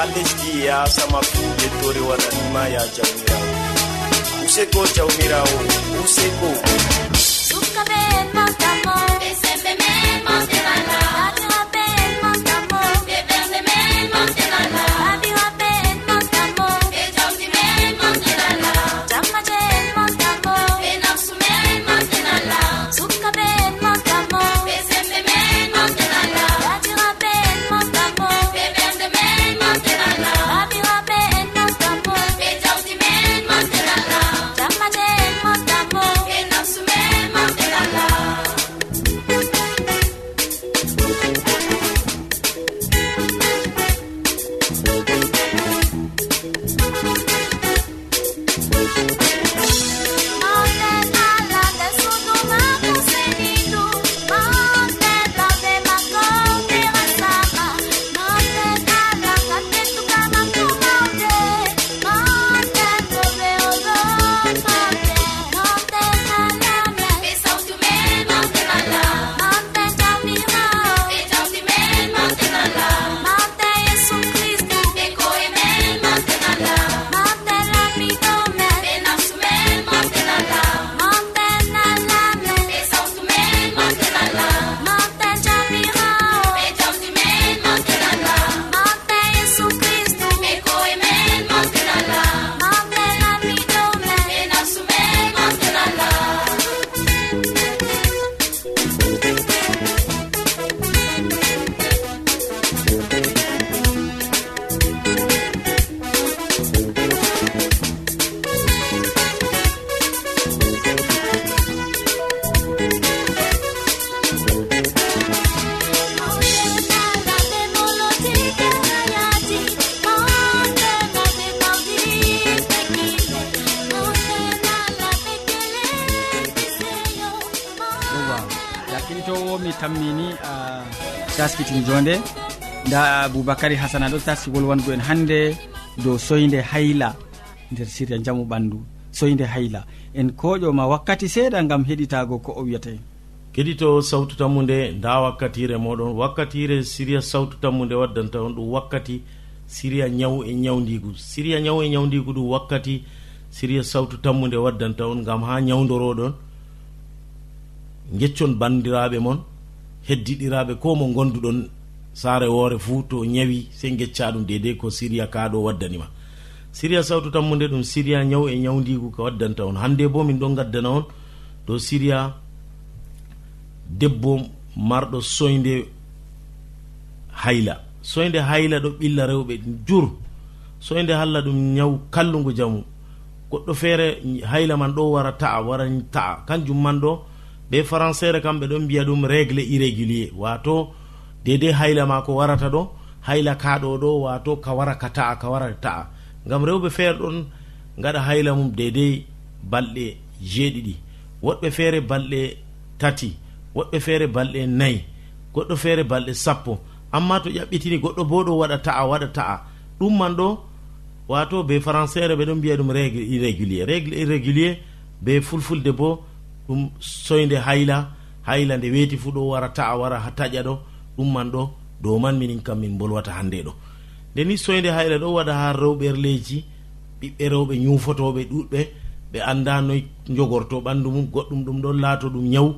ha lesdi yasama fu yettore waɗanima ya jawmirawo. Useko jawmirawo useko tammini a taskitin jonde. Nda aboubacary hasana ɗo taski wango en hannde dow soyde hayla nder sirya jamu ɓandu soyde hayla. En koƴoma wakkati seeɗa gam heɗitago ko o wiyata en keɗito sawtu tammude nda wakkatire moɗon. Wakkatire siriya sawtu tammude waddanta on ɗum wakkati siriya ñaw e ñawdigu siriya ñaw e ñawdigu ɗum wakkati siriya sawtu tammude waddanta on gam ha ñawdoroɗon geccon bandiraɓe mon. heddiɗiraɓe ko mo gonduɗon saare woore fuu to ñawi sey gecca ɗum dedei ko siriya kaɗo waddanima siriya sawtu tammude ɗum siriya ñaw e ñawdigu ko waddanta on. Hande bo min ɗon gaddana on dow siriya debbo marɗo soyde hayla. Soyde hayla ɗo ɓilla rewɓe jur. Soyde halla ɗum ñaw kallugu jamu. Goɗɗo feere hayla man ɗo wara ta'a wara ta'a. Kanjum man ɗo ɓe françaire kamɓe ɗon mbiya ɗum régle irrégulier. Wato dede hayla ma ko warata ɗo hayla kaɗo ɗo wato ka wara ka ta'a ka wara ta'a. Gam rewɓe feere ɗon gaɗa hayla mum dedei balɗe jeeɗiɗi. Woɗɓe feere balɗe tati woɗɓe feere balɗe nayi goɗɗo feere balɗe sappo. Amma to ƴaɓɓitini goɗɗo bo ɗo waɗa ta'a waɗa ta'a. Ɗum man ɗo wato be françaire ɓe ɗon mbiya ɗum régle irrégulier. Régle irrégulier be fulfulde bo ɗum soyde hayla hayla nde weeti fuu ɗo wara ta'a wara ha taƴa ɗo ɗum man ɗo dow man minin kam min bolwata hannde ɗo. Nde ni soyde hayla ɗo waɗa ha rewɓerleji ɓiɓɓe rewɓe ñufotoɓe ɗuɗɓe ɓe annda noy jogorto ɓanndu mum goɗɗum ɗum ɗon laato ɗum ñawu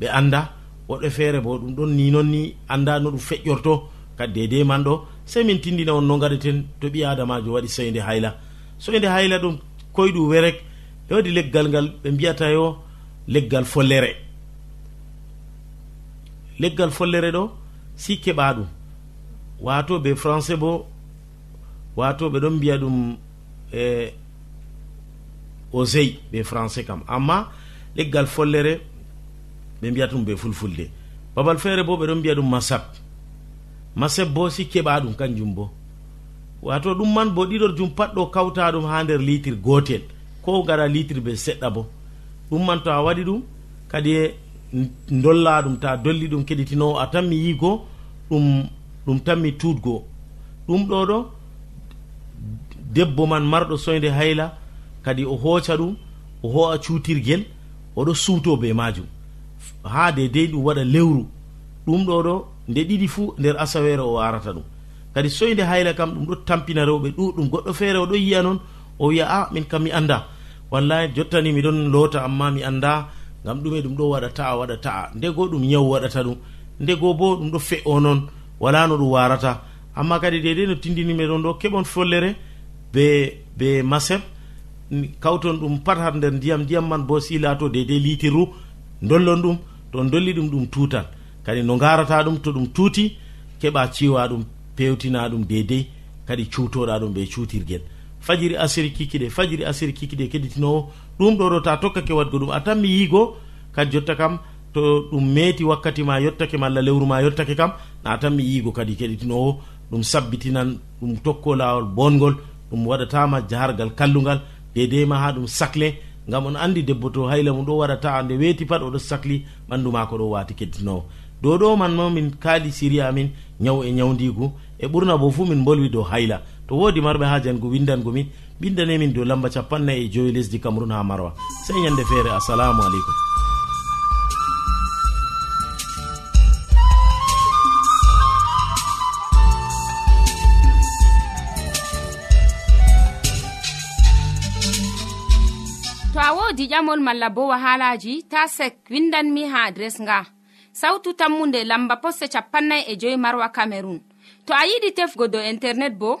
ɓe annda woɗɓe feere bo ɗum ɗon ni noon ni annda no ɗum feƴƴorto kadi dede man ɗo sey min tindina on no gaɗeten to ɓi adamajo waɗi soyde hayla. Soyde hayla ɗum koyɗu werek ɓe waɗi leggal ngal ɓe mbiyata yo leggal follere. Leggal follere ɗo si keɓa ɗum. Wato ɓe français bo wato ɓe ɗon mbiya ɗum e osey ɓe français kam. Amma leggal follere ɓe mbiyata ɗum ɓe fulfulde. Babal feere bo ɓe ɗon mbiya ɗum masab. Masab bo si keɓa ɗum kanjum bo. Wato ɗum man bo ɗiɗor jum pat ɗo kawta ɗum ha nder litre gotel. Ko gara litre be seɗɗa bo. ɗum man to a waɗi ɗum kadi e dolla ɗum ta dolli ɗum keɗitinowo a tan mi yigo ɗum ɗum tan mi tuutgoo ɗum ɗo ɗo debbo man marɗo soyde hayla kadi o hooca ɗum o ho'a cuutirgel oɗo suuto be majum ha de dey ɗum waɗa lewru. Ɗum ɗo ɗo nde ɗiɗi fuu nder asawere o arata ɗum. Kadi soyde hayla kam ɗum ɗo tampina rewɓe ɗuɗɗum goɗɗo feere oɗo yiya noon o wiya a ah, min kam mi annda. wallahi jottani miɗon loota amma mi annda ngam ɗume ɗum ɗo waɗa ta'a waɗa ta'a ndego ɗum nyawu waɗata ɗum. Ndego bo ɗum ɗo fe'o noon wala no ɗum warata amma kadi dede no tindinimi ɗon ɗo keɓon follere be be maseb kawton ɗum pat har nder ndiyam ndiyam man bo si laato dedei litirru dollon ɗum to dolli ɗum ɗum tutan kadi no garata ɗum to ɗum tuuti keɓa ciwa ɗum pewtina ɗum dedei kadi cuutoɗa ɗum ɓe cuutirguel fajiri asiri kikiɗe fajiri asiri kikiɗe keɗitinowo ɗum ɗo ɗo ta tokkake wadgo ɗum a tan mi yiigo kadi jotta kam to ɗum meeti wakkati ma yottake malla lewru ma yottake kam na tan mi yiigo kadi keɗitinowo ɗum sabbitinan ɗum tokko lawol bongol ɗum waɗatama jahargal kallugal dedei ma ha ɗum sacle gam on andi debbo to hayla mum ɗo waɗata nde weeti pat oɗo sahli ɓandu mako ɗo wati keddinowo dow ɗo man ma min kaali siri amin ñaw e ñawdigu e ɓurna bo fuu min bolwi dow hayla. to woodi marɓe ha jango windango min ɓindanemin dow lamba capannay e joyi lesdi cameron ha marwa. Sey ñande feere assalamu aleykum. To a wodi ƴamol malla bo wahalaji ta sek windanmi ha adres nga. Sautu tammunde lamba poste capannay e joyi marwa camerun to a yiɗi tefgo dow internet bo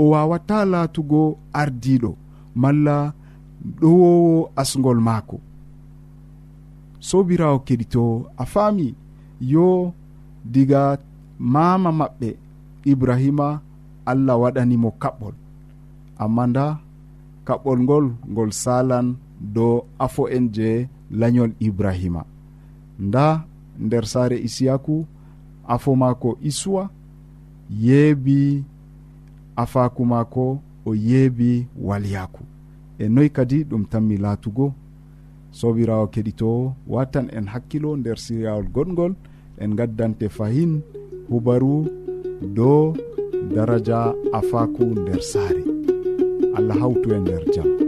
o wawata latugo ardiɗo malla ɗowowo asgol maako. Sobirawo keɗito a faami yo diga mama maɓɓe ibrahima allah waɗanimo kaɓɓol. Amma nda kaɓɓol ngol ngol salan dow afo en je lanyol ibrahima. Nda nder saare isiyaku afo maako isuwa yeebi afaku maako o yeebi walyaku e noyi kadi ɗum tanmi laatugo. Sobirawo keɗitowo watan en hakkilo nder siryawol goɗgol en gaddante fahin hubaru dow daraja afaku nder saare. Allah hawtu e nder jam.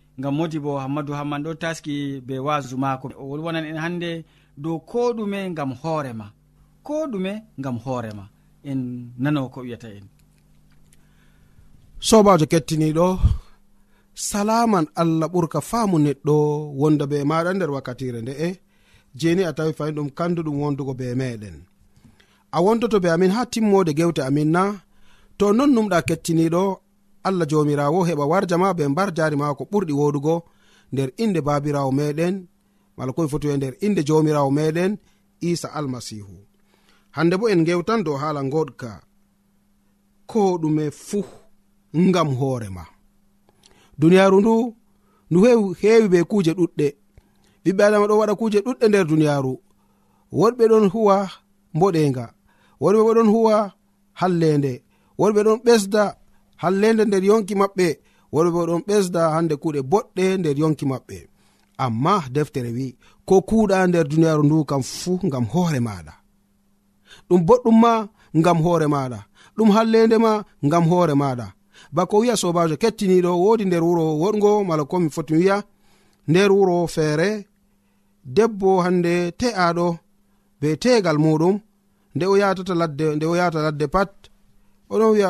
ngam modi bo hammadou hamman ɗo taski be wasu mako o wolwonan en hande dow ko ɗume ngam hoorema ko ɗume ngam hoorema en nano ko wiyata en. Sobajo kettiniɗo salaman allah ɓurka faamu neɗɗo wonda be maɗa nder wakkatire nde'e jeni a tawi fayin ɗum kanduɗum wondugo be meɗen. A wondoto be amin ha timmode gewte amin na to non numɗa kettiniɗo allah jomirawo heɓa warjama be mbar jari mako ɓurɗi woɗugo nder inde babirawo meɗen mala koye foti e nder inde jomirawo meɗen isa almasihu. Hande bo en gewtan dow hala goɗka ko ɗume fuu ngam hoorema duniyaru ndu ndu heewi be kuuje ɗuɗɗe. Ɓiɓɓe adama ɗo waɗa kuuje ɗuɗɗe nder duniyaru. Woɗɓe ɗon huwa mboɗenga woɗɓe bo ɗon huwa hallende woɗɓe ɗon ɓesda hallende nder yonki maɓɓe worɓe ɗon ɓesda hande kuuɗe boɗɗe nder yonki maɓɓe amma deftere wi ko kuuɗa nder duniyaaru ndu kam fuu ngam hoore maɗa ɗum boɗɗum ma ngam hoore maɗa ɗum hallende ma ngam hoore maɗa bako wiya sobajo kettiniɗo wodi nder wuro woɗgo mala komi foti wiya nder wuro feere debbo hande te'aɗo be tegal muɗum nde o yatata ladde nde o yata ladde pat oɗon wiya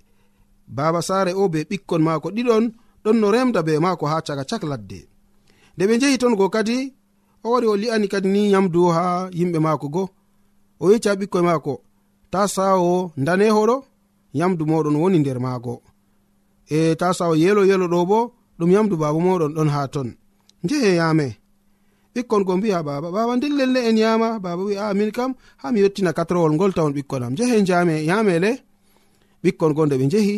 baba saare o be ɓikkon maako ɗiɗon ɗon no remda be maako ha caka cak ladde. Nde ɓe jehi ton go kadi o wari o li'ani kadi ni yamdu ha yimɓe maako go. O yecca ɓikkoye maako ta sawo danehoɗo yamdu moɗon woni nder maago. E ta sawo yelo yelo ɗo bo ɗum yamdu baba moɗon ɗon ha ton. Njehe yame ɓikkon go mbiya baba. Baba dillelle en yama baba wi a min kam ha mi yettina katrowol ngol tawon ɓikkon am. Njehe jame yamele ɓikkon go nde ɓe njehi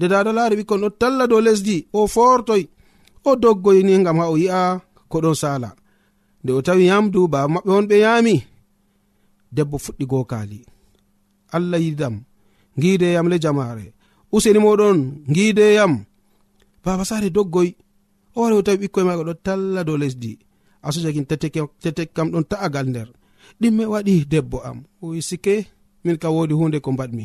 nde daɗo laari ɓikkon ɗo talla dow lesdi o fortoy o doggoyni gam ha o yi'a ko ɗon sala nde o tawi yamdu baba maɓɓe on ɓe yami debbo fuɗɗi gokali allah yidam gideyam le jamare useni moɗon gideyam baba sare doggoy o wari o tawi ɓikkoye maga ɗo talla dow lesdi. Asujakin tetek kam ɗon ta'agal nder. Ɗimme waɗi debbo am. O sike min ka wodi hunde ko mbaɗmi.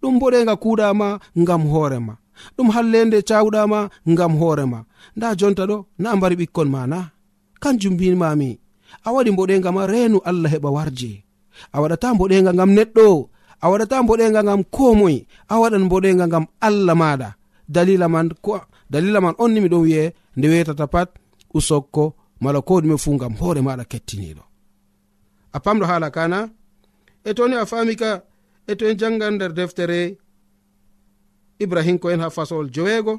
ɗum boɗega kuuɗama ngam hoorema ɗum hallende cawuɗama ngam hoorema nda jonta ɗo na mbari ɓikkon ma na kanjum mbimami a waɗi mboɗega ma reenu allah heɓa warje. A waɗata mboɗega ngam neɗɗo a waɗata mboɗega ngam komoy a waɗan mboɗega ngam allah maɗa. Dalila man ko dalila man on ni miɗon wi'e nde wetata pat usokko mala ko ɗume fu ngam hoore maɗa kettiniɗo. A pamɗo haala kana e toni a fami ka e to en jangan nder deftere ibrahim ko en ha fasowol joweego.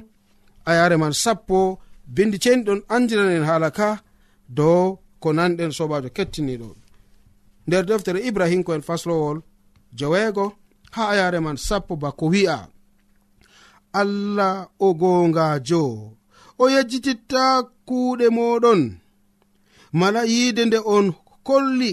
A yare man sappo bindi ceni ceniɗon andiranen haala ka dow ko nanɗen sobajo kettiniɗo nder deftere ibrahim ko en faslowol joweego ha a yare man sappo bako wi'a. Allah o gongajo o yejjititta kuuɗe moɗon mala yiide nde on kolli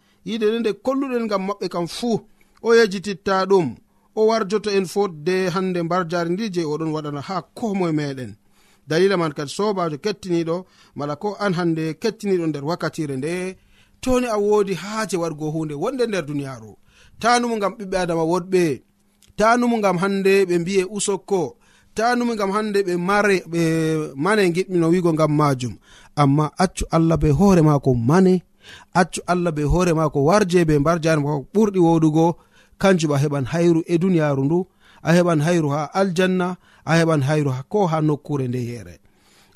yide nde nde kolluɗen gam maɓɓe kam fuu o yejititta ɗum o warjoto en fotde hande mbar jari ndi je oɗon waɗana ha komoye meɗen. Dalila man kadi sobajo kettiniɗo mala ko an hande kettiniɗo nder wakkatire nde toni a wodi haaje wargo hunde wonde nder duniyaru. Tanumu gam ɓiɓɓe adama woɗɓe tanumu gam hande ɓe mbiye usokko tanumu gam hande ɓe mare ɓe mane giɗmino wigo gam majum amma accu allah be hoore mako mane accu allah be hoore maako warje be mbar jare mako ɓurɗi woɗugo. Kanjum a heɓan hayru e duniyaru ndu a heɓan hayru ha aljanna a heɓan hayru ko ha nokkure nde yere.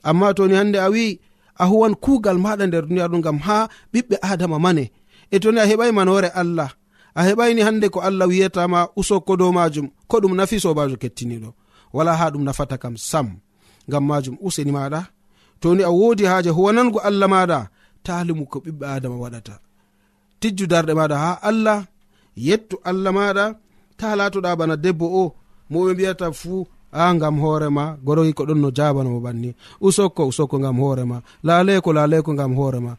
Amma toni hande a wi a huwan kuugal maɗa nder duniyaru ɗum gam ha ɓiɓɓe adama mane. E toni a heɓai manore allah a heɓaini hande ko allah wiyatama usokko dow majum ko ɗum nafi sobajo kettiniɗo. Wala ha ɗum nafata kam sam ngam majum useni maɗa. Toni a wodi haaje huwanango allah maɗa talimu ko ɓiɓɓe adama waɗata. Tijju darɗe maɗa ha allah yettu allah maɗa ta latoɗa bana debbo o moɓe mbiyata fuu a gam hoorema goroyi ko ɗon no jabanamo banni. Usokko usokko gam hoorema laleko laleko gam hoorema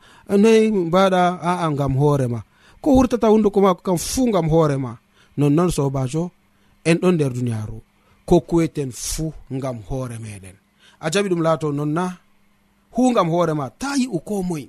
noyi mbaɗa aa gam hoorema ko wurtata hunduko mako kam fuu gam hoorema nonnoon sobajo en ɗon nder duniyaru ko kuweten fuu gam hoore meɗen a jaɓi ɗum laato nonna hu gam hoorema ta yi'u ko moye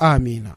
amina.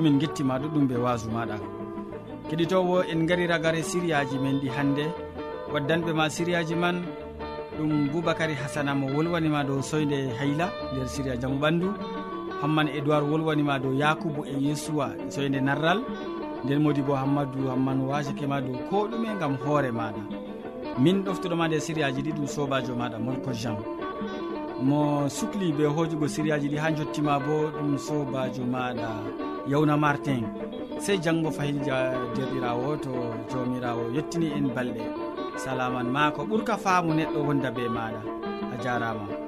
bo min gettima ɗuɗɗum be wasu maɗa. Keɗitowo en gari ragare siriyaji men ɗi hannde waddanɓe ma siriyaji man ɗum boubacary hasana mo wolwanima dow soyde hayla nder siria jaamu ɓandu. Hamman édoird wolwanima dow yakubu e yesuwa e soyde narral. Nden modi bo hammadou hamman wasakema dow ko ɗume gam hoore maɗa. Min ɗoftuɗoma nde sériyaji ɗi ɗum sobajo maɗa molko jean. Mo sukli be hojugo sériyaji ɗi ha jottima bo ɗum sobajo maɗa. yawna martin. Sey janggo fayilja derɗirawo to jawmirawo yettini en balɗe. Salaman ma ko ɓuurka faamu neɗɗo wonda be maɗa a jarama